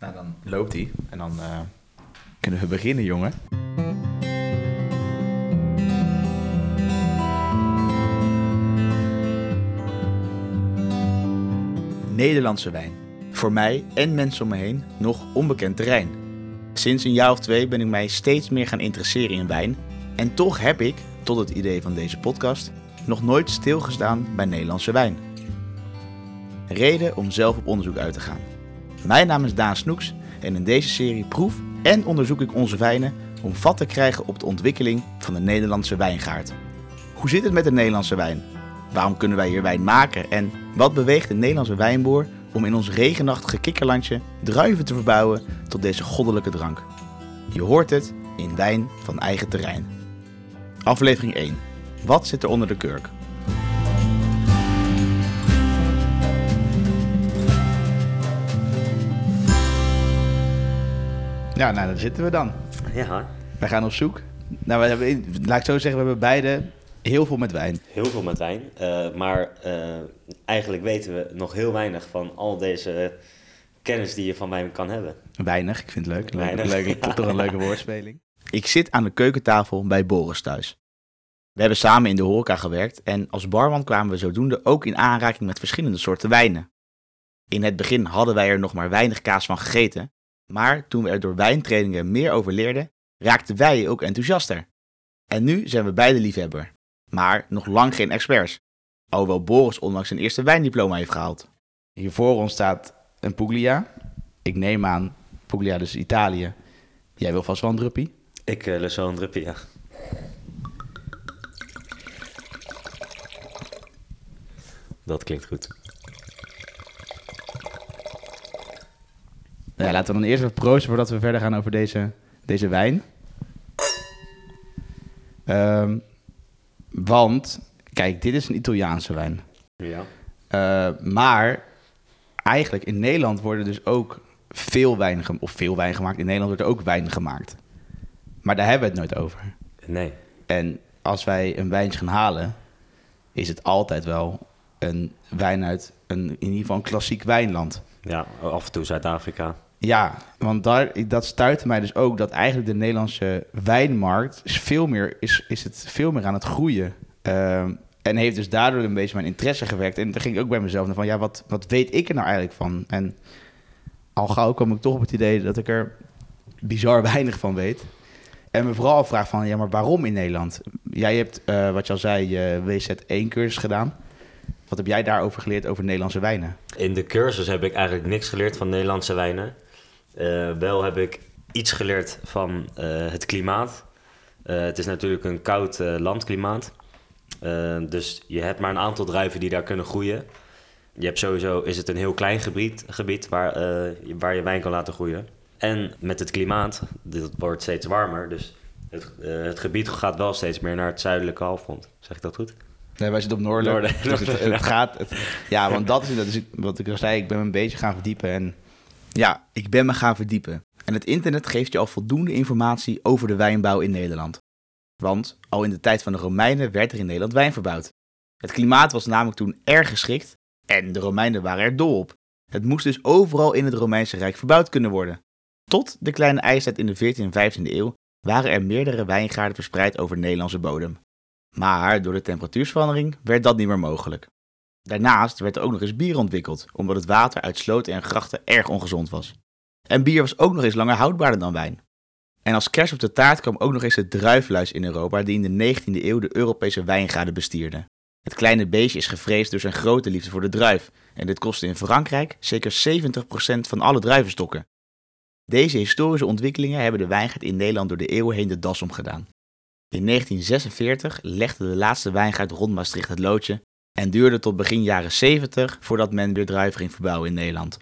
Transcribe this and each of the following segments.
Nou, dan loopt hij. En dan eh, kunnen we beginnen, jongen. Nederlandse wijn. Voor mij en mensen om me heen nog onbekend terrein. Sinds een jaar of twee ben ik mij steeds meer gaan interesseren in wijn. En toch heb ik, tot het idee van deze podcast, nog nooit stilgestaan bij Nederlandse wijn. Reden om zelf op onderzoek uit te gaan. Mijn naam is Daan Snoeks en in deze serie proef en onderzoek ik onze wijnen om vat te krijgen op de ontwikkeling van de Nederlandse wijngaard. Hoe zit het met de Nederlandse wijn? Waarom kunnen wij hier wijn maken? En wat beweegt de Nederlandse wijnboer om in ons regenachtige kikkerlandje druiven te verbouwen tot deze goddelijke drank? Je hoort het in Wijn van Eigen Terrein. Aflevering 1. Wat zit er onder de kurk? Ja, nou, daar zitten we dan. Ja, Wij gaan op zoek. Nou, we hebben, laat ik zo zeggen, we hebben beide heel veel met wijn. heel veel met wijn. Eh, maar eh, eigenlijk weten we nog heel weinig van al deze kennis die je van wijn kan hebben. Weinig, ik vind het leuk. leuk, Weinig, leuk ja. Toch een leuke woordspeling. Ik zit aan de keukentafel bij Boris thuis. We hebben samen in de horeca gewerkt en als barman kwamen we zodoende ook in aanraking met verschillende soorten wijnen. In het begin hadden wij er nog maar weinig kaas van gegeten, maar toen we er door wijntrainingen meer over leerden, raakten wij ook enthousiaster. En nu zijn we beide liefhebber, maar nog lang geen experts. Alhoewel Boris onlangs zijn eerste wijndiploma heeft gehaald. Hier voor ons staat een Puglia. Ik neem aan, Puglia dus Italië. Jij wil vast wel een druppie? Ik uh, lust wel een druppie, ja. Dat klinkt goed. Ja, laten we dan eerst even proosten voordat we verder gaan over deze, deze wijn. Ehm, want, kijk, dit is een Italiaanse wijn. Ja. Eh, maar eigenlijk in Nederland worden dus ook veel wijn, of veel wijn gemaakt. In Nederland wordt er ook wijn gemaakt. Maar daar hebben we het nooit over. Nee. En als wij een wijntje gaan halen, is het altijd wel een wijn uit een, in ieder geval een klassiek wijnland. Ja, af en toe Zuid-Afrika. Ja, want daar, dat stuitte mij dus ook dat eigenlijk de Nederlandse wijnmarkt is, veel meer, is, is het veel meer aan het groeien. Ehm, en heeft dus daardoor een beetje mijn interesse gewekt. En toen ging ik ook bij mezelf naar van, ja, wat, wat weet ik er nou eigenlijk van? En al gauw kwam ik toch op het idee dat ik er bizar weinig van weet. En me vooral afvraag van, ja, maar waarom in Nederland? Jij hebt, eh, wat je al zei, je WZ1-cursus gedaan. Wat heb jij daarover geleerd over Nederlandse wijnen? In de cursus heb ik eigenlijk niks geleerd van Nederlandse wijnen. Eh, wel heb ik iets geleerd van eh, het klimaat. Eh, het is natuurlijk een koud landklimaat. Dus je hebt maar een aantal druiven die daar kunnen groeien. Je hebt sowieso, is het een heel klein gebied, gebied waar, je- waar je wijn kan laten groeien. En met het klimaat, dit wordt steeds warmer, dus het, het gebied gaat wel steeds meer naar het zuidelijke halfrond. Zeg ik dat goed? Nee, wij zitten op Noorden. Noorden. Dus het, het gaat. Het, ja, want dat is, dat is wat ik al zei. Ik ben me een beetje gaan verdiepen. En ja, ik ben me gaan verdiepen. En het internet geeft je al voldoende informatie over de wijnbouw in Nederland. Want al in de tijd van de Romeinen werd er in Nederland wijn verbouwd. Het klimaat was namelijk toen erg geschikt en de Romeinen waren er dol op. Het moest dus overal in het Romeinse Rijk verbouwd kunnen worden. Tot de kleine ijstijd in de 14e en 15e eeuw waren er meerdere wijngaarden verspreid over Nederlandse bodem. Maar door de temperatuursverandering werd dat niet meer mogelijk. Daarnaast werd er ook nog eens bier ontwikkeld, omdat het water uit sloten en grachten erg ongezond was. En bier was ook nog eens langer houdbaarder dan wijn. En als kers op de taart kwam ook nog eens de druifluis in Europa, die in de 19e eeuw de Europese wijngaarden bestierde. Het kleine beestje is gevreesd door zijn grote liefde voor de druif, en dit kostte in Frankrijk zeker 70% van alle druivenstokken. Deze historische ontwikkelingen hebben de wijngaard in Nederland door de eeuwen heen de das omgedaan. In 1946 legde de laatste wijngaard rond Maastricht het loodje en duurde tot begin jaren 70 voordat men weer druiven ging verbouwen in Nederland.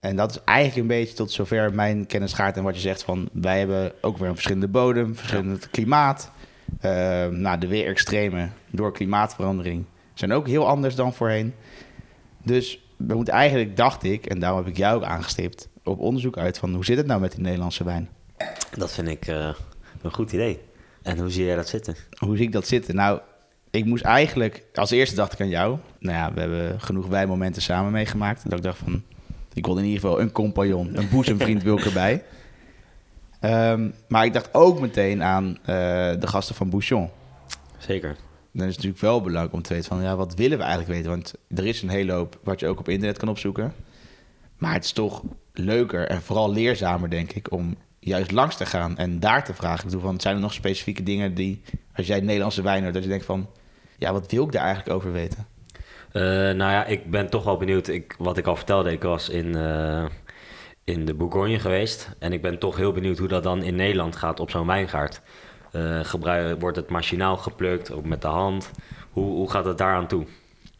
En dat is eigenlijk een beetje tot zover mijn kennis gaat en wat je zegt van wij hebben ook weer een verschillende bodem, verschillend klimaat. Uh, nou, de weerextremen door klimaatverandering zijn ook heel anders dan voorheen. Dus we moeten eigenlijk, dacht ik, en daarom heb ik jou ook aangestipt, op onderzoek uit van hoe zit het nou met die Nederlandse wijn? Dat vind ik uh, een goed idee. En hoe zie jij dat zitten? Hoe zie ik dat zitten? Nou, ik moest eigenlijk... Als eerste dacht ik aan jou. Nou ja, we hebben genoeg wijnmomenten samen meegemaakt. Dat ik dacht van... Ik wilde in ieder geval een compagnon, een boezemvriend wil ik erbij. Ehm, maar ik dacht ook meteen aan eh, de gasten van Bouchon. Zeker. Dan is het natuurlijk wel belangrijk om te weten van, ja, wat willen we eigenlijk weten? Want er is een hele hoop wat je ook op internet kan opzoeken. Maar het is toch leuker en vooral leerzamer, denk ik, om juist langs te gaan en daar te vragen. Ik bedoel, van, zijn er nog specifieke dingen die, als jij Nederlandse wijn hoort, dat je denkt van, ja, wat wil ik daar eigenlijk over weten? Uh, nou ja, ik ben toch wel benieuwd. Ik, wat ik al vertelde, ik was in, uh, in de Bourgogne geweest. En ik ben toch heel benieuwd hoe dat dan in Nederland gaat op zo'n wijngaard. Uh, gebruik, wordt het machinaal geplukt, ook met de hand? Hoe, hoe gaat het daaraan toe?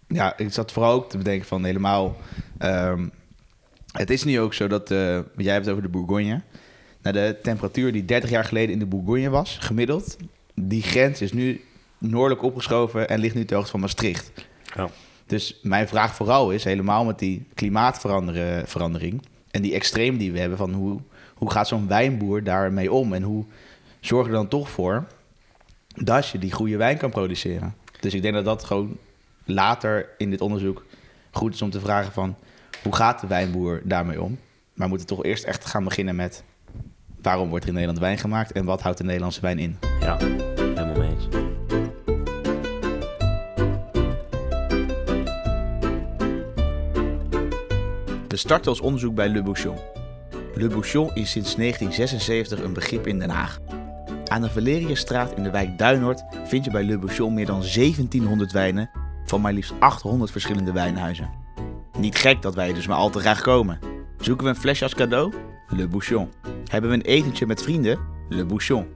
Ja, ik zat vooral ook te bedenken van helemaal... Um, het is nu ook zo dat, jij hebt het over de Bourgogne... Nou, de temperatuur die 30 jaar geleden in de Bourgogne was, gemiddeld... die grens is nu noordelijk opgeschoven en ligt nu ter hoogte van Maastricht. Ja. Dus mijn vraag vooral is, helemaal met die klimaatverandering en die extreem die we hebben, van hoe, hoe gaat zo'n wijnboer daarmee om? En hoe zorg je er dan toch voor dat je die goede wijn kan produceren? Dus ik denk dat dat gewoon later in dit onderzoek goed is om te vragen van hoe gaat de wijnboer daarmee om? Maar we moeten toch eerst echt gaan beginnen met waarom wordt er in Nederland wijn gemaakt en wat houdt de Nederlandse wijn in? Ja, We starten ons onderzoek bij Le Bouchon. Le Bouchon is sinds 1976 een begrip in Den Haag. Aan de Valeriusstraat in de wijk Duinoord vind je bij Le Bouchon meer dan 1700 wijnen van maar liefst 800 verschillende wijnhuizen. Niet gek dat wij dus maar al te graag komen. Zoeken we een flesje als cadeau? Le Bouchon. Hebben we een etentje met vrienden? Le Bouchon.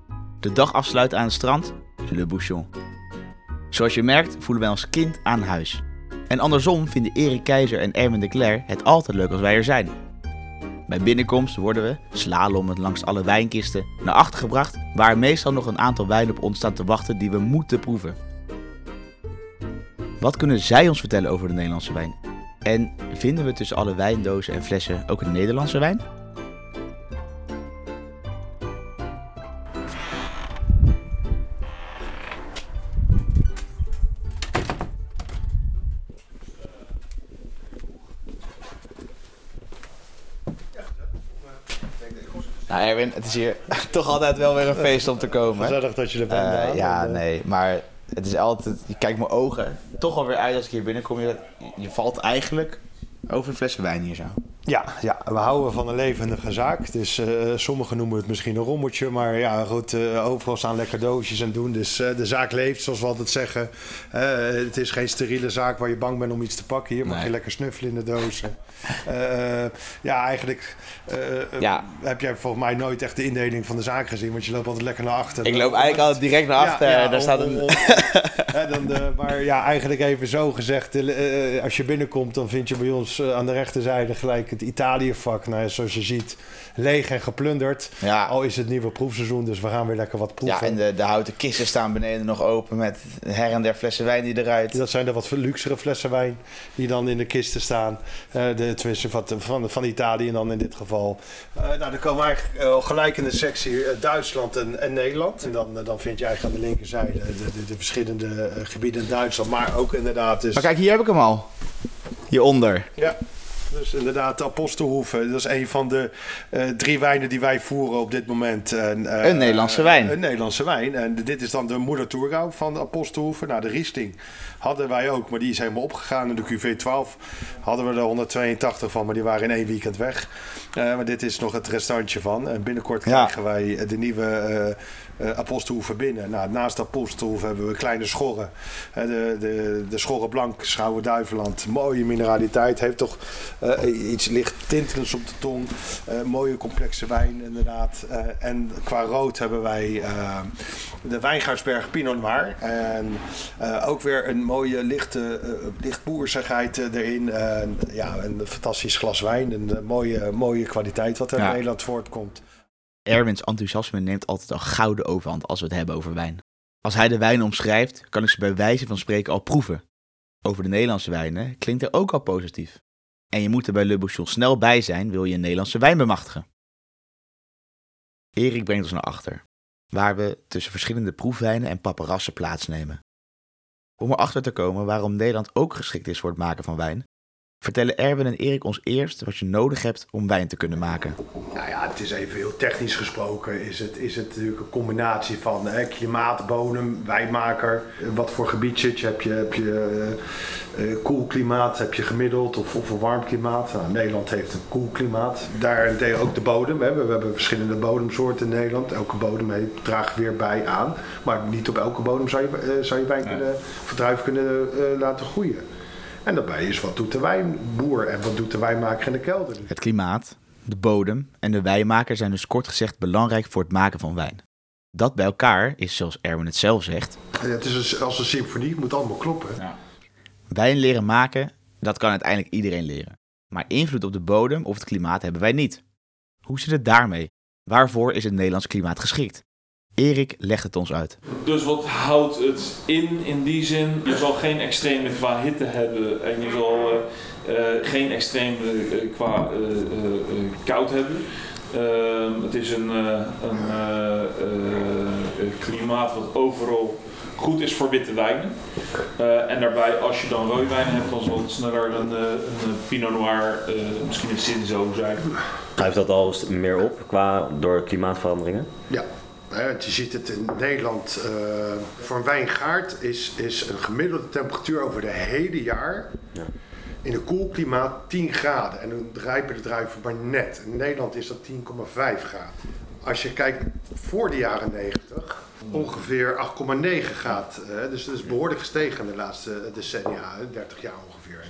De dag afsluiten aan het strand? Le Bouchon. Zoals je merkt voelen wij ons kind aan huis. En andersom vinden Erik Keizer en Erwin de Cler het altijd leuk als wij er zijn. Bij binnenkomst worden we, slalommend langs alle wijnkisten, naar achter gebracht, waar meestal nog een aantal wijnen op ons staan te wachten die we moeten proeven. Wat kunnen zij ons vertellen over de Nederlandse wijn? En vinden we tussen alle wijndozen en flessen ook een Nederlandse wijn? Nou Erwin, het is hier toch altijd wel weer een feest om te komen. Gezellig dat je er bent. Uh, ja, nee, maar het is altijd, je kijkt mijn ogen toch alweer uit als ik hier binnenkom. Je, je valt eigenlijk over een flesje wijn hier zo. Ja, ja, we houden van een levendige zaak. Dus uh, sommigen noemen het misschien een rommeltje. Maar ja, goed, uh, overal staan lekker doosjes en doen. Dus uh, de zaak leeft, zoals we altijd zeggen. het is geen steriele zaak waar je bang bent om iets te pakken. Hier mag nee. je lekker snuffelen in de dozen. ja, eigenlijk ja. heb jij volgens mij nooit echt de indeling van de zaak gezien. Want je loopt altijd lekker naar achter. Ik loop eigenlijk altijd direct naar achter. Ja, ja, Daar staat een... dan de, maar ja, eigenlijk even zo gezegd. als je binnenkomt, dan vind je bij ons aan de rechterzijde gelijk het Italië-vak, nou, zoals je ziet, leeg en geplunderd. Ja. Al is het nieuwe proefseizoen, dus we gaan weer lekker wat proeven. Ja, en de, de houten kisten staan beneden nog open met her en der flessen wijn die eruit. Dat zijn de wat luxere flessen wijn die dan in de kisten staan. Uh, de, tenminste, van, van, van Italië dan in dit geval. Uh, nou, dan komen eigenlijk uh, gelijk in de sectie Duitsland en, en, Nederland. En dan, dan vind je eigenlijk aan de linkerzijde de, de, de verschillende gebieden in Duitsland. Maar ook inderdaad... Dus... Maar kijk, hier heb ik hem al. Hieronder. Ja. Dus inderdaad, de Apostelhoeven. Dat is een van de uh, drie wijnen die wij voeren op dit moment. En, uh, een Nederlandse wijn. een Nederlandse wijn. En dit is dan de moeder Tourgau van de Apostelhoeven. Nou, de Riesling hadden wij ook, maar die is helemaal opgegaan. In de QV12 hadden we er 182 van, maar die waren in één weekend weg. Maar dit is nog het restantje van. En binnenkort krijgen wij de nieuwe uh, Apostelhoeven binnen. Nou, naast Apostelhoeven hebben we kleine schorren. De, de, de schorren blank, Schouwen Duiveland. Mooie mineraliteit. Heeft toch uh, iets licht tintelends op de tong. mooie complexe wijn inderdaad. en qua rood hebben wij de Wijngaardsberg Pinot Noir. En ook weer een mooie lichte, lichtboersigheid erin. ja, een fantastisch glas wijn. Een mooie, mooie kwaliteit wat er ja. in Nederland voortkomt. Erwins enthousiasme neemt altijd een gouden overhand als we het hebben over wijn. Als hij de wijn omschrijft, kan ik ze bij wijze van spreken al proeven. Over de Nederlandse wijnen klinkt er ook al positief. En je moet er bij Le snel bij zijn, wil je een Nederlandse wijn bemachtigen. Erik brengt ons naar achter, waar we tussen verschillende proefwijnen en paparassen plaatsnemen. Om erachter te komen waarom Nederland ook geschikt is voor het maken van wijn, vertellen Erwin en Erik ons eerst wat je nodig hebt om wijn te kunnen maken. Nou ja, het is even heel technisch gesproken. Is het, is het natuurlijk een combinatie van hè, klimaat, bodem, wijnmaker. Wat voor gebied zit je? Heb je, heb je uh, koel klimaat? Heb je gemiddeld of, of een warm klimaat? Nou, Nederland heeft een koel klimaat. Daar deel ook de bodem. Hè. We, we, hebben verschillende bodemsoorten in Nederland. Elke bodem heeft, draagt weer bij aan. Maar niet op elke bodem zou je, uh, zou je wijn kunnen, verdruif kunnen uh, laten groeien. En daarbij is wat doet de wijnboer en wat doet de wijnmaker in de kelder. Het klimaat, de bodem en de wijnmaker zijn dus kort gezegd belangrijk voor het maken van wijn. Dat bij elkaar is, zoals Erwin het zelf zegt... Het is als een symfonie, het moet allemaal kloppen. Ja. Wijn leren maken, dat kan uiteindelijk iedereen leren. Maar invloed op de bodem of het klimaat hebben wij niet. Hoe zit het daarmee? Waarvoor is het Nederlands klimaat geschikt? Erik legt het ons uit. Dus wat houdt het in in die zin? Je zal geen extreme qua hitte hebben en je zal uh, uh, geen extreme uh, qua koud hebben. Ehm, het is een, een klimaat wat overal goed is voor witte wijnen. en daarbij, als je dan rode wijnen hebt, dan zal het sneller een, een Pinot Noir, misschien een Cinzo zijn. Schuift dat al meer op qua door klimaatveranderingen? Ja, je ziet het in Nederland. Uh, voor een wijngaard is, is een gemiddelde temperatuur over de hele jaar. Ja. In een koel klimaat 10 graden. En dan rijpen de druiven maar net. In Nederland is dat 10,5 graden. Als je kijkt voor de jaren 90, ongeveer 8,9 graden. Uh, dus dat is behoorlijk gestegen de laatste decennia, 30 jaar ongeveer.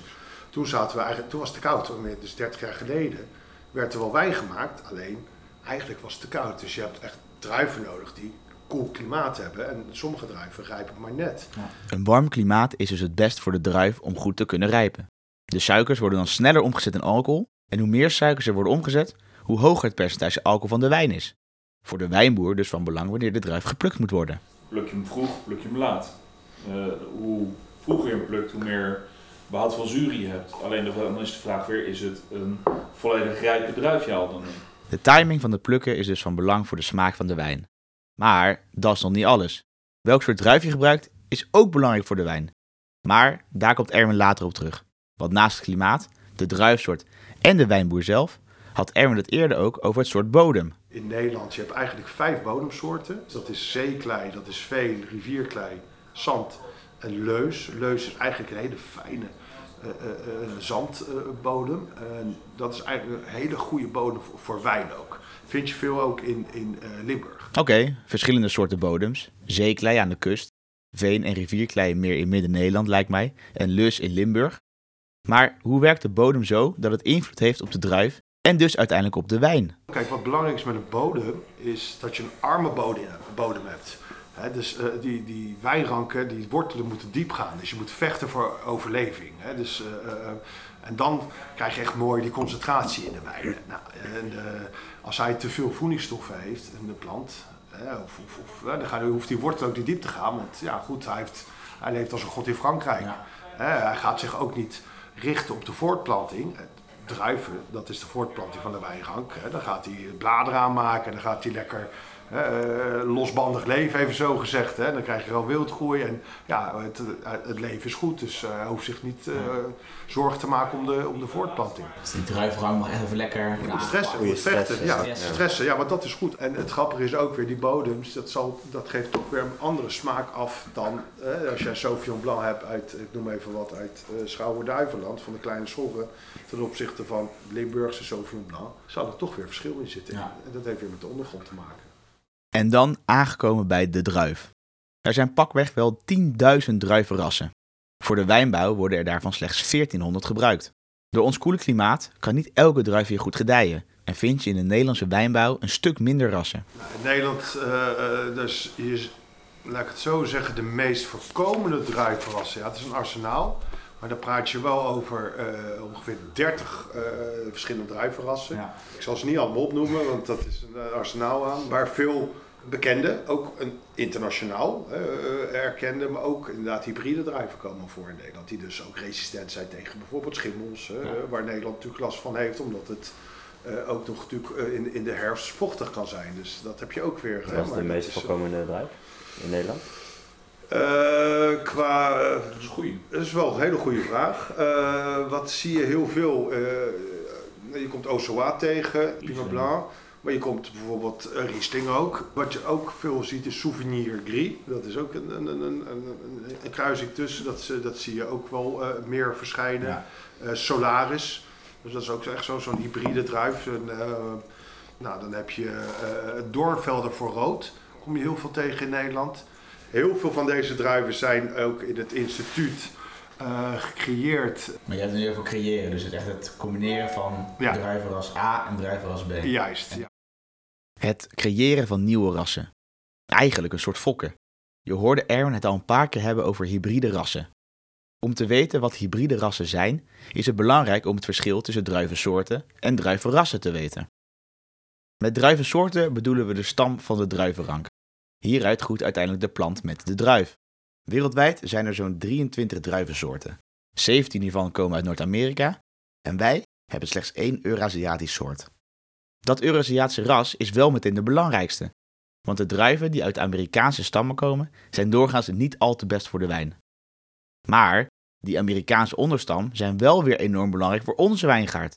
Toen, zaten we eigenlijk, toen was het te koud. Dus 30 jaar geleden werd er wel wijn gemaakt. Alleen eigenlijk was het te koud. Dus je hebt echt druiven nodig die koel klimaat hebben. En sommige druiven rijpen maar net. Een warm klimaat is dus het best voor de druif om goed te kunnen rijpen. De suikers worden dan sneller omgezet in alcohol. En hoe meer suikers er worden omgezet, hoe hoger het percentage alcohol van de wijn is. Voor de wijnboer dus van belang wanneer de druif geplukt moet worden. Pluk je hem vroeg, pluk je hem laat. Uh, hoe vroeger je hem plukt, hoe meer behoud van zuur je hebt. Alleen dan is de vraag weer, is het een volledig rijpe druif je al dan niet? De timing van de plukken is dus van belang voor de smaak van de wijn. Maar dat is nog niet alles. Welk soort druif je gebruikt is ook belangrijk voor de wijn. Maar daar komt Erwin later op terug. Want naast het klimaat, de druifsoort en de wijnboer zelf, had Erwin het eerder ook over het soort bodem. In Nederland je hebt eigenlijk vijf bodemsoorten. Dat is zeeklei, dat is veen, rivierklei, zand en leus. Leus is eigenlijk een hele fijne zandbodem. dat is eigenlijk een hele goede bodem voor, wijn ook. Vind je veel ook in, in Limburg. Oké, verschillende soorten bodems. Zeeklei aan de kust, veen- en rivierklei meer in Midden-Nederland lijkt mij, en lus in Limburg. Maar hoe werkt de bodem zo dat het invloed heeft op de druif en dus uiteindelijk op de wijn? Kijk, wat belangrijk is met een bodem, is dat je een arme bodem hebt dus uh, die, die wijnranken, die wortelen moeten diep gaan. Dus je moet vechten voor overleving. dus, uh, en dan krijg je echt mooi die concentratie in de wijn. Nou, en, als hij te veel voedingsstoffen heeft in de plant, of, of, of, dan hoeft die wortel ook niet diep te gaan. Want ja, goed, hij, heeft, hij leeft als een god in Frankrijk. hij gaat zich ook niet richten op de voortplanting druiven, dat is de voortplanting van de wijnrank. Dan gaat hij bladeren aanmaken, dan gaat hij lekker losbandig leven, even zo gezegd. Hè. Dan krijg je wel wildgroei en ja, het, het leven is goed. Dus uh, hij hoeft zich niet uh, zorgen te maken om de, om de voortplanting. Dus die druivenrang mag echt even lekker... Ja, stressen, stressen, ja, stressen. Ja, want dat is goed. En het grappige is ook weer, die bodems, dat, zal, dat geeft toch weer een andere smaak af dan als jij Sauvignon Blanc hebt uit, ik noem even wat, uit uh, Schouwen-Duiveland, van de kleine schorren, ten opzichte van Limburgse Sauvignon Blanc, zal er toch weer verschil in zitten. En dat heeft weer met de ondergrond te maken. En dan aangekomen bij de druif. Er zijn pakweg wel 10.000 druivenrassen. Voor de wijnbouw worden er daarvan slechts 1400 gebruikt. Door ons koele klimaat kan niet elke druif hier goed gedijen en vind je in de Nederlandse wijnbouw een stuk minder rassen. Nou, in Nederland, uh, dus hier, laat ik het zo zeggen, de meest voorkomende druivenrassen. Ja, het is een arsenaal, maar dan praat je wel over uh, ongeveer 30 uh, verschillende druivenrassen. Ja. Ik zal ze niet allemaal opnoemen, want dat is een arsenaal aan. Waar veel bekende, ook een internationaal uh, erkende, maar ook inderdaad hybride druiven komen voor in Nederland. Die dus ook resistent zijn tegen bijvoorbeeld schimmels, uh, waar Nederland natuurlijk last van heeft, omdat het uh, ook nog natuurlijk in, in de herfst vochtig kan zijn. Dus dat heb je ook weer. Wat is de meest voorkomende druif in Nederland? Eh, qua... eh, Dat is goeie. dat is wel een hele goede vraag. Eh, wat zie je heel veel? eh, je komt Ozoa tegen, Pinot Blanc. Maar je komt bijvoorbeeld eh, Riesling ook. Wat je ook veel ziet is Souvenir Gris. Dat is ook een, een, een, een, een, kruising tussen. Dat, zie je ook wel eh, meer verschijnen. Ja. Eh, Solaris. Dus dat is ook echt zo- zo'n hybride druif. En, nou, dan heb je Doornvelder voor rood. Kom je heel veel tegen in Nederland. Heel veel van deze druiven zijn ook in het instituut gecreëerd. Maar je hebt het nu over creëren, dus het echt het combineren van Ja. druivenras A en druivenras B. Juist. Ja. Het creëren van nieuwe rassen. Eigenlijk een soort fokken. Je hoorde Erwin het al een paar keer hebben over hybride rassen. Om te weten wat hybride rassen zijn, is het belangrijk om het verschil tussen druivensoorten en druivenrassen te weten. Met druivensoorten bedoelen we de stam van de druivenrank. Hieruit groeit uiteindelijk de plant met de druif. Wereldwijd zijn er zo'n 23 druivensoorten. 17 hiervan komen uit Noord-Amerika en wij hebben slechts één Eurasiatisch soort. Dat Eurasiatische ras is wel meteen de belangrijkste, want de druiven die uit Amerikaanse stammen komen zijn doorgaans niet al te best voor de wijn. Maar die Amerikaanse onderstam zijn wel weer enorm belangrijk voor onze wijngaard.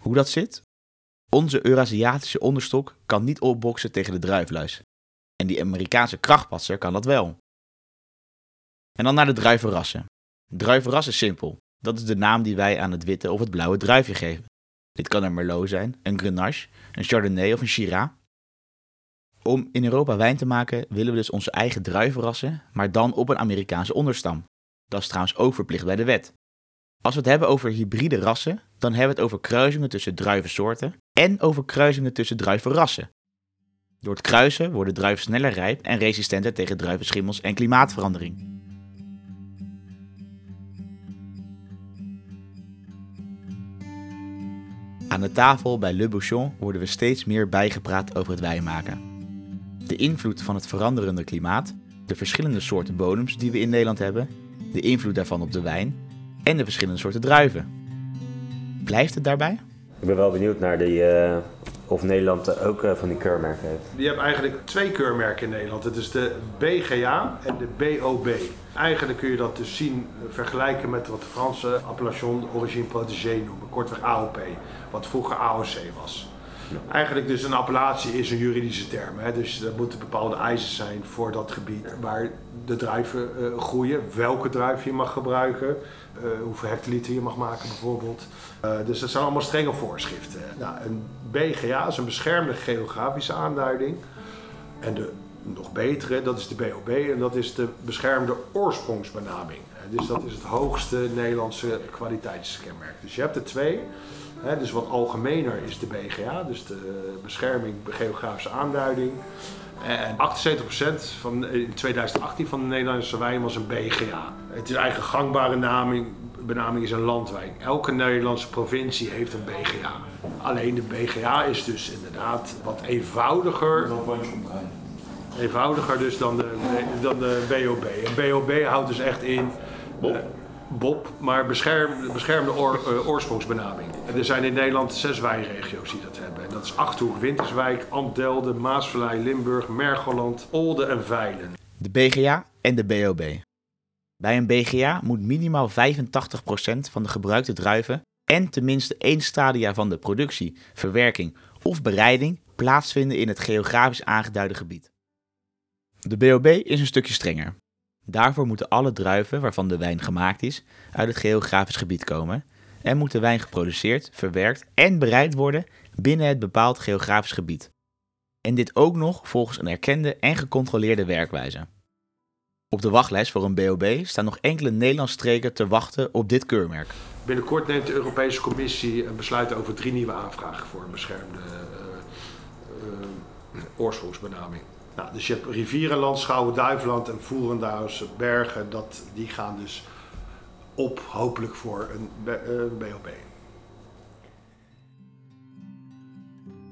Hoe dat zit? Onze Eurasiatische onderstok kan niet opboksen tegen de druifluis. En die Amerikaanse krachtpatser kan dat wel. En dan naar de druivenrassen. Druivenras is simpel. Dat is de naam die wij aan het witte of het blauwe druifje geven. Dit kan een Merlot zijn, een Grenache, een Chardonnay of een Shiraz. Om in Europa wijn te maken willen we dus onze eigen druivenrassen, maar dan op een Amerikaanse onderstam. Dat is trouwens ook verplicht bij de wet. Als we het hebben over hybride rassen, dan hebben we het over kruisingen tussen druivensoorten en over kruisingen tussen druivenrassen. Door het kruisen worden druiven sneller rijp en resistenter tegen druivenschimmels en klimaatverandering. Aan de tafel bij Le Bouchon worden we steeds meer bijgepraat over het wijnmaken. De invloed van het veranderende klimaat, de verschillende soorten bodems die we in Nederland hebben, de invloed daarvan op de wijn en de verschillende soorten druiven. Blijft het daarbij? Ik ben wel benieuwd naar die, eh, of Nederland ook eh, van die keurmerken heeft. Je hebt eigenlijk twee keurmerken in Nederland. Het is de BGA en de BOB. Eigenlijk kun je dat dus zien, vergelijken met wat de Franse appellation origine protégée noemen. Kortweg AOP, wat vroeger AOC was. Eigenlijk dus een appellatie is een juridische term. Hè? Dus er moeten bepaalde eisen zijn voor dat gebied waar de druiven eh, groeien. Welke druif je mag gebruiken. eh, hoeveel hectoliter je mag maken bijvoorbeeld. Eh, dus dat zijn allemaal strenge voorschriften. Nou, een BGA is een beschermde geografische aanduiding. En de nog betere, dat is de BOB en dat is de beschermde oorsprongsbenaming. Dus dat is het hoogste Nederlandse kwaliteitskenmerk. Dus je hebt er twee. Hè, dus wat algemener is de BGA, dus de bescherming geografische aanduiding. En 78% van, in 2018 van de Nederlandse wijn was een BGA. Het is eigen gangbare naming, benaming is een landwijn. Elke Nederlandse provincie heeft een BGA. Alleen de BGA is dus inderdaad wat eenvoudiger eenvoudiger dus dan de, dan de BOB. En BOB houdt dus echt in. Bob, maar bescherm, beschermde eh, oorsprongsbenaming. En er zijn in Nederland zes wijnregio's die dat hebben. En dat is Achterhoek, Winterswijk, Amdelde, Maasvallei, Limburg, Mergeland, Olde en Veilen. De BGA en de BOB. Bij een BGA moet minimaal 85% van de gebruikte druiven en tenminste één stadia van de productie, verwerking of bereiding plaatsvinden in het geografisch aangeduide gebied. De BOB is een stukje strenger. Daarvoor moeten alle druiven waarvan de wijn gemaakt is uit het geografisch gebied komen en moet de wijn geproduceerd, verwerkt en bereid worden binnen het bepaald geografisch gebied. En dit ook nog volgens een erkende en gecontroleerde werkwijze. Op de wachtlijst voor een BOB staan nog enkele Nederlandse streken te wachten op dit keurmerk. Binnenkort neemt de Europese Commissie een besluit over drie nieuwe aanvragen voor een beschermde eh, eh, oorsprongsbenaming. Nou, dus je hebt rivierenland, Schouwen-Duiveland en Voerendaals, Bergen. Dat, die gaan dus op, hopelijk voor een, eh, een BOB.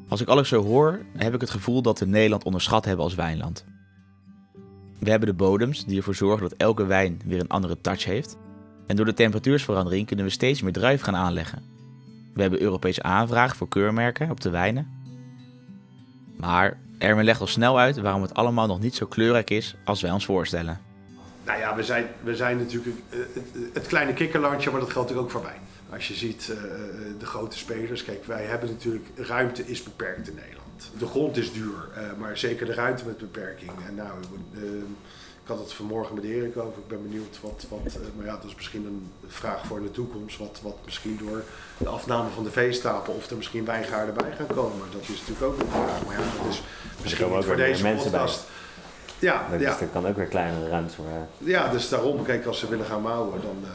Als ik alles zo hoor, heb ik het gevoel dat we Nederland onderschat hebben als wijnland. We hebben de bodems die ervoor zorgen dat elke wijn weer een andere touch heeft. En door de temperatuursverandering kunnen we steeds meer druif gaan aanleggen. We hebben Europese aanvragen voor keurmerken op de wijnen. Maar Erwin legt al snel uit waarom het allemaal nog niet zo kleurrijk is als wij ons voorstellen. Nou ja, we zijn, we zijn natuurlijk eh, het, kleine kikkerlandje, maar dat geldt natuurlijk ook voor wijn. Als je ziet uh, de grote spelers, kijk, wij hebben natuurlijk, ruimte is beperkt in Nederland. De grond is duur, maar zeker de ruimte met beperking. En nou, ik had het vanmorgen met Erik over, ik ben benieuwd wat, wat maar ja, dat is misschien een vraag voor de toekomst, wat, wat misschien door de afname van de veestapel of er misschien wijngaarden bij gaan komen. Dat is natuurlijk ook een vraag, maar ja, dat is misschien niet voor deze podcast. Bij. Ja, dus ja. er kan ook weer kleinere ruimte voor. Ja, dus daarom, kijk, als ze willen gaan bouwen, dan. Uh,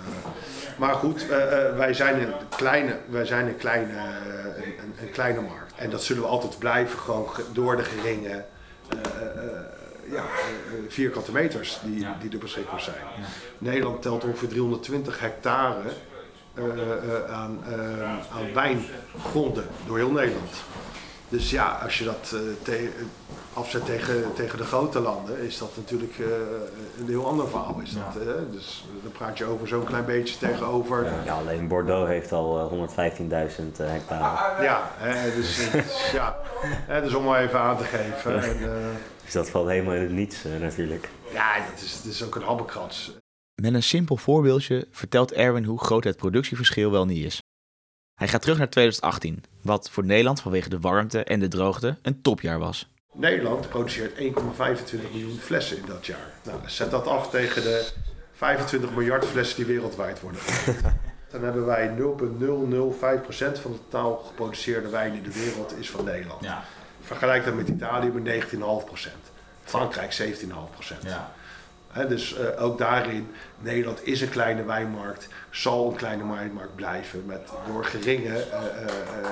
maar goed, uh, uh, wij zijn een kleine, wij zijn een kleine, een, een, kleine markt. En dat zullen we altijd blijven, gewoon door de geringe ja, vierkante meters die, ja. die er beschikbaar zijn. Ja. Nederland telt ongeveer 320 hectare aan, aan wijngronden door heel Nederland. Dus ja, als je dat te, afzet tegen, tegen de grote landen, is dat natuurlijk uh, een heel ander verhaal. Is dat, uh, dus dan praat je over zo'n klein beetje tegenover. Ja, alleen Bordeaux heeft al 115.000 hectare. Ja, hè, dus, dus, ja dus om maar even aan te geven. En, dus dat valt helemaal in het niets natuurlijk. Ja, dat is, dat is ook een habbekrats. Met een simpel voorbeeldje vertelt Erwin hoe groot het productieverschil wel niet is. Hij gaat terug naar 2018, wat voor Nederland vanwege de warmte en de droogte een topjaar was. Nederland produceert 1,25 miljoen flessen in dat jaar. Nou, zet dat af tegen de 25 miljard flessen die wereldwijd worden Dan hebben wij 0,005% van de totaal geproduceerde wijn in de wereld is van Nederland. Ja. Vergelijk dat met Italië met 19,5%. Frankrijk 17,5%. Ja. dus uh, ook daarin, Nederland is een kleine wijnmarkt, zal een kleine wijnmarkt blijven met door geringe uh, uh,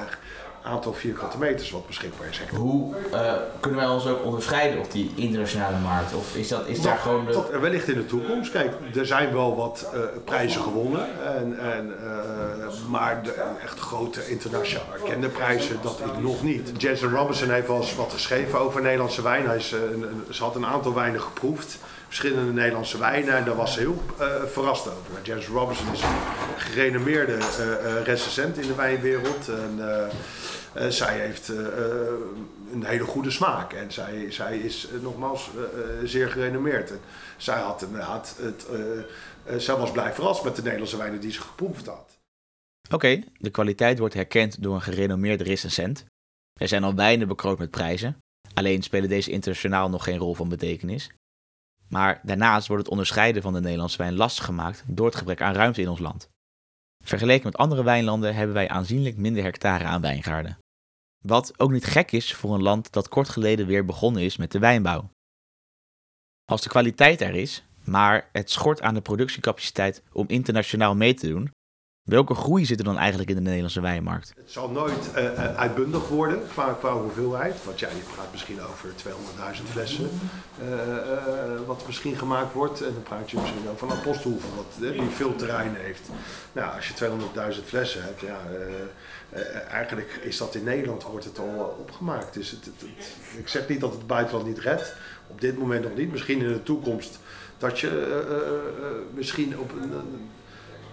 aantal vierkante meters wat beschikbaar is. Hoe uh, kunnen wij ons ook onderscheiden op die internationale markt? Of is, dat, is daar gewoon de... Tot, wellicht in de toekomst. Kijk, er zijn wel wat uh, prijzen gewonnen. En, en, uh, maar de echt grote internationaal erkende prijzen, dat is nog niet. Jensen Robinson heeft wel eens wat geschreven over Nederlandse wijn. Hij is, ze had een aantal wijnen geproefd verschillende Nederlandse wijnen. En daar was ze heel uh, verrast over. James Robinson is een gerenommeerde uh, recensent in de wijnwereld. En, zij heeft een hele goede smaak. En zij, zij is nogmaals zeer gerenommeerd. En zij, had, had het, zij was blij verrast met de Nederlandse wijnen die ze geproefd had. Oké, de kwaliteit wordt herkend door een gerenommeerde recensent. Er zijn al wijnen bekroond met prijzen. Alleen spelen deze internationaal nog geen rol van betekenis. Maar daarnaast wordt het onderscheiden van de Nederlandse wijn lastig gemaakt door het gebrek aan ruimte in ons land. Vergeleken met andere wijnlanden hebben wij aanzienlijk minder hectare aan wijngaarden. Wat ook niet gek is voor een land dat kort geleden weer begonnen is met de wijnbouw. Als de kwaliteit er is, maar het schort aan de productiecapaciteit om internationaal mee te doen, Welke groei zit er dan eigenlijk in de Nederlandse wijnmarkt? Het zal nooit uh, uitbundig worden qua, qua hoeveelheid. Want ja, je praat misschien over 200.000 flessen uh, wat misschien gemaakt wordt. En dan praat je misschien over een apostelhoeven wat, die veel terrein heeft. Nou, als je 200.000 flessen hebt, ja, eigenlijk is dat in Nederland wordt het al opgemaakt. Dus het, ik zeg niet dat het buitenland niet redt. Op dit moment nog niet. Misschien in de toekomst dat je misschien op een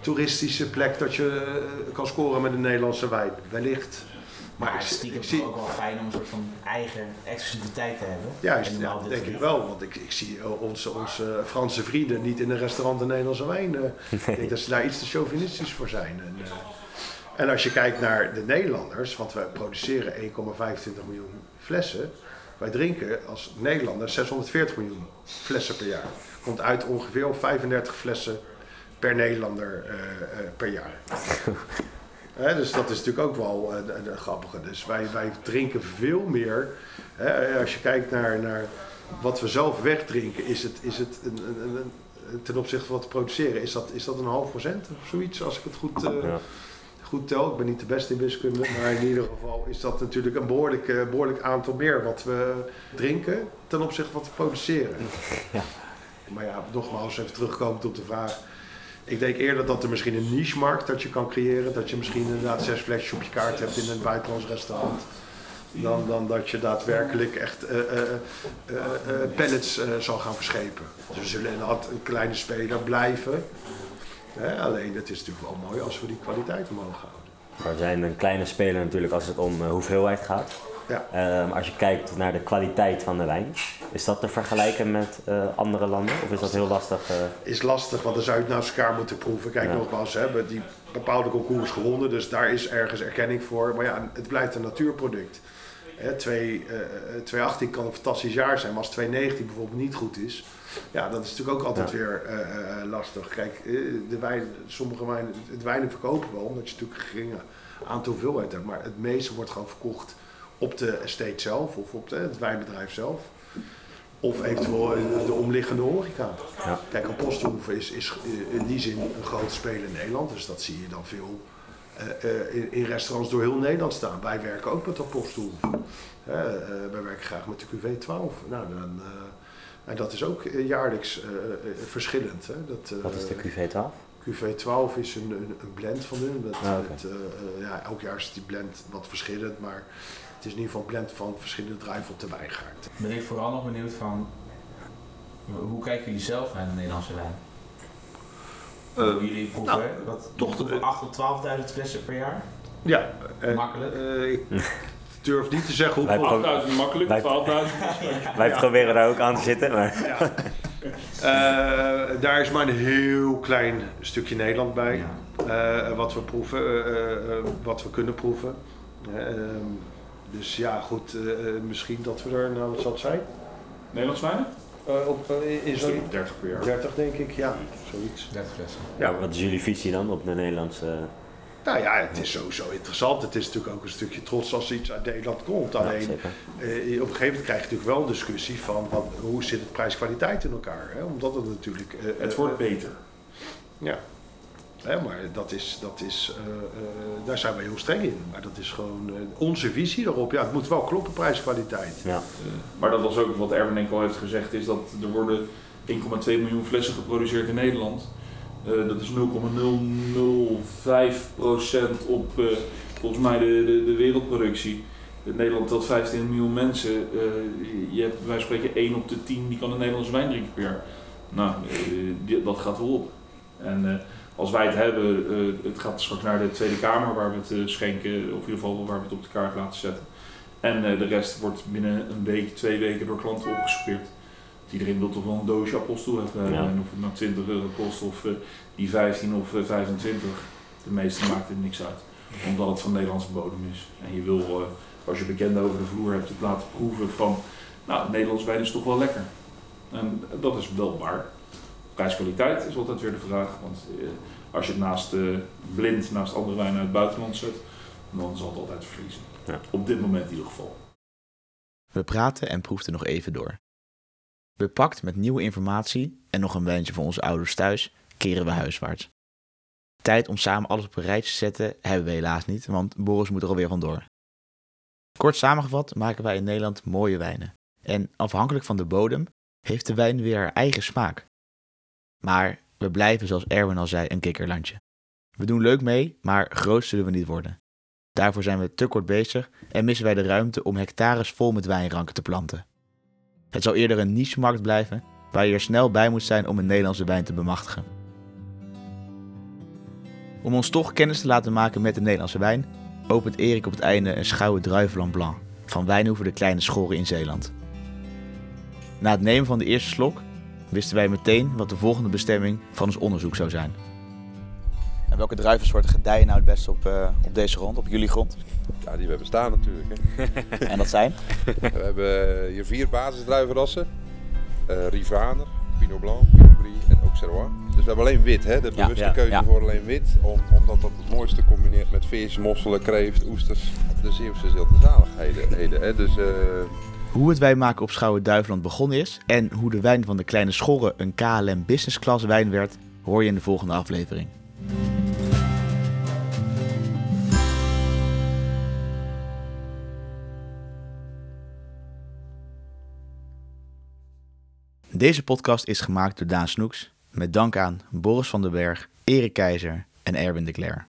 toeristische plek dat je eh, kan scoren met een Nederlandse wijn. Wellicht. Maar het is ik zie... ook wel fijn om een soort van eigen exclusiviteit te hebben. Juist, ja, denk ik wel. Want ik, ik zie eh, onze, onze Franse vrienden niet in een restaurant een Nederlandse wijn. Uh, Ik denk dat ze daar iets te chauvinistisch voor zijn. En, uh, en als je kijkt naar de Nederlanders, want wij produceren 1,25 miljoen flessen. Wij drinken als Nederlanders 640 miljoen flessen per jaar. Komt uit ongeveer op 35 flessen per Nederlander uh, uh, per jaar. dus dat is natuurlijk ook wel een, een grappige. Dus wij, wij drinken veel meer. als je kijkt naar, naar wat we zelf wegdrinken, is het, is het een, een, een, ten opzichte van wat we produceren, is dat, is dat een half procent of zoiets, als ik het goed, uh, ja. goed tel. Ik ben niet de beste in wiskunde, maar in ieder geval is dat natuurlijk een behoorlijk, behoorlijk aantal meer wat we drinken ten opzichte van wat we produceren. Ja. Maar ja, nogmaals, even terugkomend op de vraag ik denk eerder dat er misschien een niche-markt dat je kan creëren. Dat je misschien inderdaad zes flesjes op je kaart hebt in een buitenlands restaurant. Dan, dan dat je daadwerkelijk echt uh, pallets zal gaan verschepen. Dus we zullen inderdaad een kleine speler blijven. alleen het is natuurlijk wel mooi als we die kwaliteit omhoog houden. Maar we zijn een kleine speler natuurlijk als het om hoeveelheid gaat. Ja. Ehm, als je kijkt naar de kwaliteit van de wijn, is dat te vergelijken met eh, andere landen? Of is dat heel lastig? eh? is lastig, want dan zou je het naast elkaar moeten proeven. Kijk, Ja. nogmaals, we hebben die bepaalde concours gewonnen, dus daar is ergens erkenning voor. Maar ja, het blijft een natuurproduct. Hè, twee, eh, eh, 2018 kan een fantastisch jaar zijn, maar als 2019 bijvoorbeeld niet goed is, ja, dat is natuurlijk ook altijd Ja. weer lastig. Kijk, de wijn, sommige wijnen, het wijnen verkopen wel, omdat je natuurlijk een geringe aantal hoeveelheid hebt, maar het meeste wordt gewoon verkocht op de estate zelf of op de, het wijnbedrijf zelf. Of eventueel in de omliggende horeca. Ja. Kijk, een is, is in die zin een grote speler in Nederland. Dus dat zie je dan veel eh, eh, in, in restaurants door heel Nederland staan. Wij werken ook met. Eh, eh, wij werken graag met de QV12. Nou, dan, eh, en dat is ook eh, jaarlijks eh, eh, verschillend. Hè? Dat, eh, Wat is de QV12? QV12 is een, een, een blend van hun. Dat, Ah, het, eh, eh, ja, elk jaar is die blend wat verschillend, maar het is in ieder geval een blend van verschillende druiven op de wijngaard. Ben ik vooral nog benieuwd van, hoe kijken jullie zelf naar de Nederlandse wijn? Eh, Hoe jullie proeven, nou, wat, toch toch de- 8 tot 12.000 flessen per jaar? Ja, eh, Makkelijk. eh, ik durf niet te zeggen hoeveel. pro- 8000 makkelijk, Wij- 12.000. Wij proberen daar ook aan te zitten, maar Ja. Eh, daar is maar een heel klein stukje Nederland bij. eh, wat we proeven, eh, eh, eh, wat we kunnen proeven. Dus ja, goed, eh, eh, misschien dat we er, nou wat zal het zijn? Nederlands wijnen? Eh, op, zo'n 30 per jaar. 30 denk ik, ja, zoiets. 30 flessen. ja. wat is jullie visie dan op de Nederlandse... Nou ja, het is sowieso interessant. Het is natuurlijk ook een stukje trots als iets uit Nederland komt. Alleen, eh, op een gegeven moment krijg je natuurlijk wel een discussie van wat, hoe zit het prijs-kwaliteit in elkaar. Hè? Omdat het natuurlijk... eh, Het wordt beter. Ja. Hè, maar dat is, dat is, eh, eh, daar zijn wij heel streng in. Maar dat is gewoon eh, onze visie erop. Ja, het moet wel kloppen, prijs-kwaliteit. Ja. Maar dat was ook wat Erwin al heeft gezegd, is dat er worden 1,2 miljoen flessen geproduceerd in Nederland. Eh, dat is 0,005% op eh, volgens mij de, de, de wereldproductie. In Nederland telt 15 miljoen mensen. Eh, je hebt, wij spreken 1 op de 10 die kan een Nederlandse wijn drinken per jaar. Nou, die- dat gaat wel op. En eh, als wij het hebben, eh, het gaat straks naar de Tweede Kamer waar we het eh, schenken, of in ieder geval waar we het op de kaart laten zetten. En eh, de rest wordt binnen een week, twee weken door klanten opgespeerd. Iedereen wil toch wel een doosje appelstoel hebben. Ja. En of het nou 20 euro kost of die 15 of eh, 25. De meeste maakt het niks uit. Omdat het van Nederlandse bodem is. En je wil, als je bekenden over de vloer hebt, het laten proeven van... Nou, Nederlands wijn is toch wel lekker. En dat is wel waar. Prijskwaliteit is altijd weer de vraag. Want eh, als je het naast eh, blind, naast andere wijnen uit het buitenland zet, dan zal het altijd verliezen. Ja. Op dit moment in ieder geval. We praten en proefden nog even door. Bepakt met nieuwe informatie en nog een wijntje voor onze ouders thuis, keren we huiswaarts. Tijd om samen alles op een rijtje te zetten hebben we helaas niet, want Boris moet er alweer vandoor. Kort samengevat maken wij in Nederland mooie wijnen. En afhankelijk van de bodem heeft de wijn weer haar eigen smaak. Maar we blijven, zoals Erwin al zei, een kikkerlandje. We doen leuk mee, maar groot zullen we niet worden. Daarvoor zijn we te kort bezig en missen wij de ruimte om hectares vol met wijnranken te planten. Het zal eerder een niche-markt blijven, waar je er snel bij moet zijn om een Nederlandse wijn te bemachtigen. Om ons toch kennis te laten maken met de Nederlandse wijn, opent Erik op het einde een schouwe druivenland blanc van Wijnhoeven de Kleine Schoren in Zeeland. Na het nemen van de eerste slok wisten wij meteen wat de volgende bestemming van ons onderzoek zou zijn. En welke druivensoorten gedijen nou het beste op, op deze grond, op jullie grond? Ja, die we hebben staan natuurlijk. Hè. En dat zijn? We hebben hier vier basisdruivenrassen. Eh Rivaner, Pinot Blanc, Pinot Gris en Auxerrois. Dus we hebben alleen wit, hè? de Ja, bewuste ja, keuze ja. voor alleen wit. Om, omdat dat het mooiste combineert met vis, mosselen, kreeft, oesters. De Zeeuwse zilte zaligheden. Hè? Dus eh, Hoe het wijnmaken op Schouwen Duiveland begonnen is en hoe de wijn van de Kleine Schorre een KLM Business Class wijn werd, hoor je in de volgende aflevering. Deze podcast is gemaakt door Daan Snoeks, met dank aan Boris van den Berg, Erik Keizer en Erwin de Cler.